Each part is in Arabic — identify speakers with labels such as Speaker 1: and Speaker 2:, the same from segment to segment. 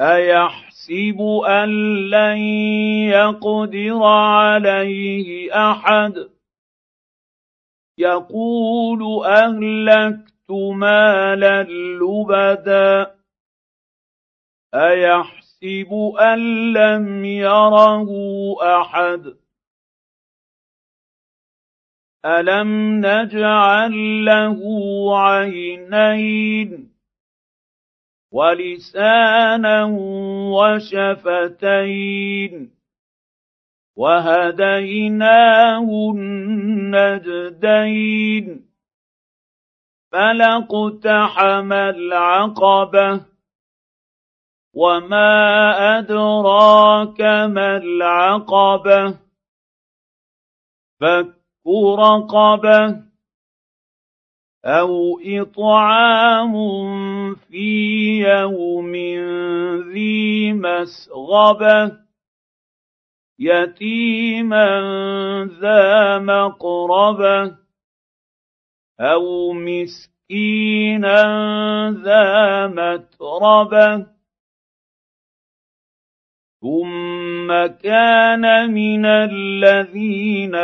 Speaker 1: ايحسب ان لن يقدر عليه احد يقول اهلكت مالا لبدا ايحسب ان لم يره احد الم نجعل له عينين ولسانا وشفتين وهديناه النجدين فلاقتحم العقبة وما أدراك ما العقبة فك رقبة أو اطعام في يوم ذي مسغبه يتيما ذا مقربه أو مسكينا ذا متربه ثم كان من الذين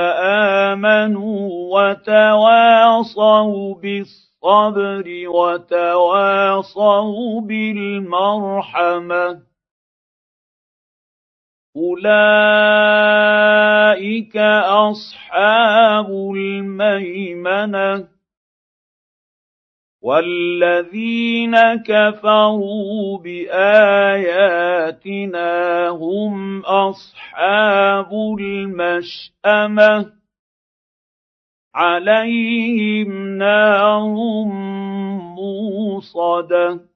Speaker 1: آمنوا وتواصوا بالصبر وتواصوا بالمرحمة. أولئك أصحاب الميمنة. والذين كفروا باياتنا هم اصحاب المشامه عليهم نار موصده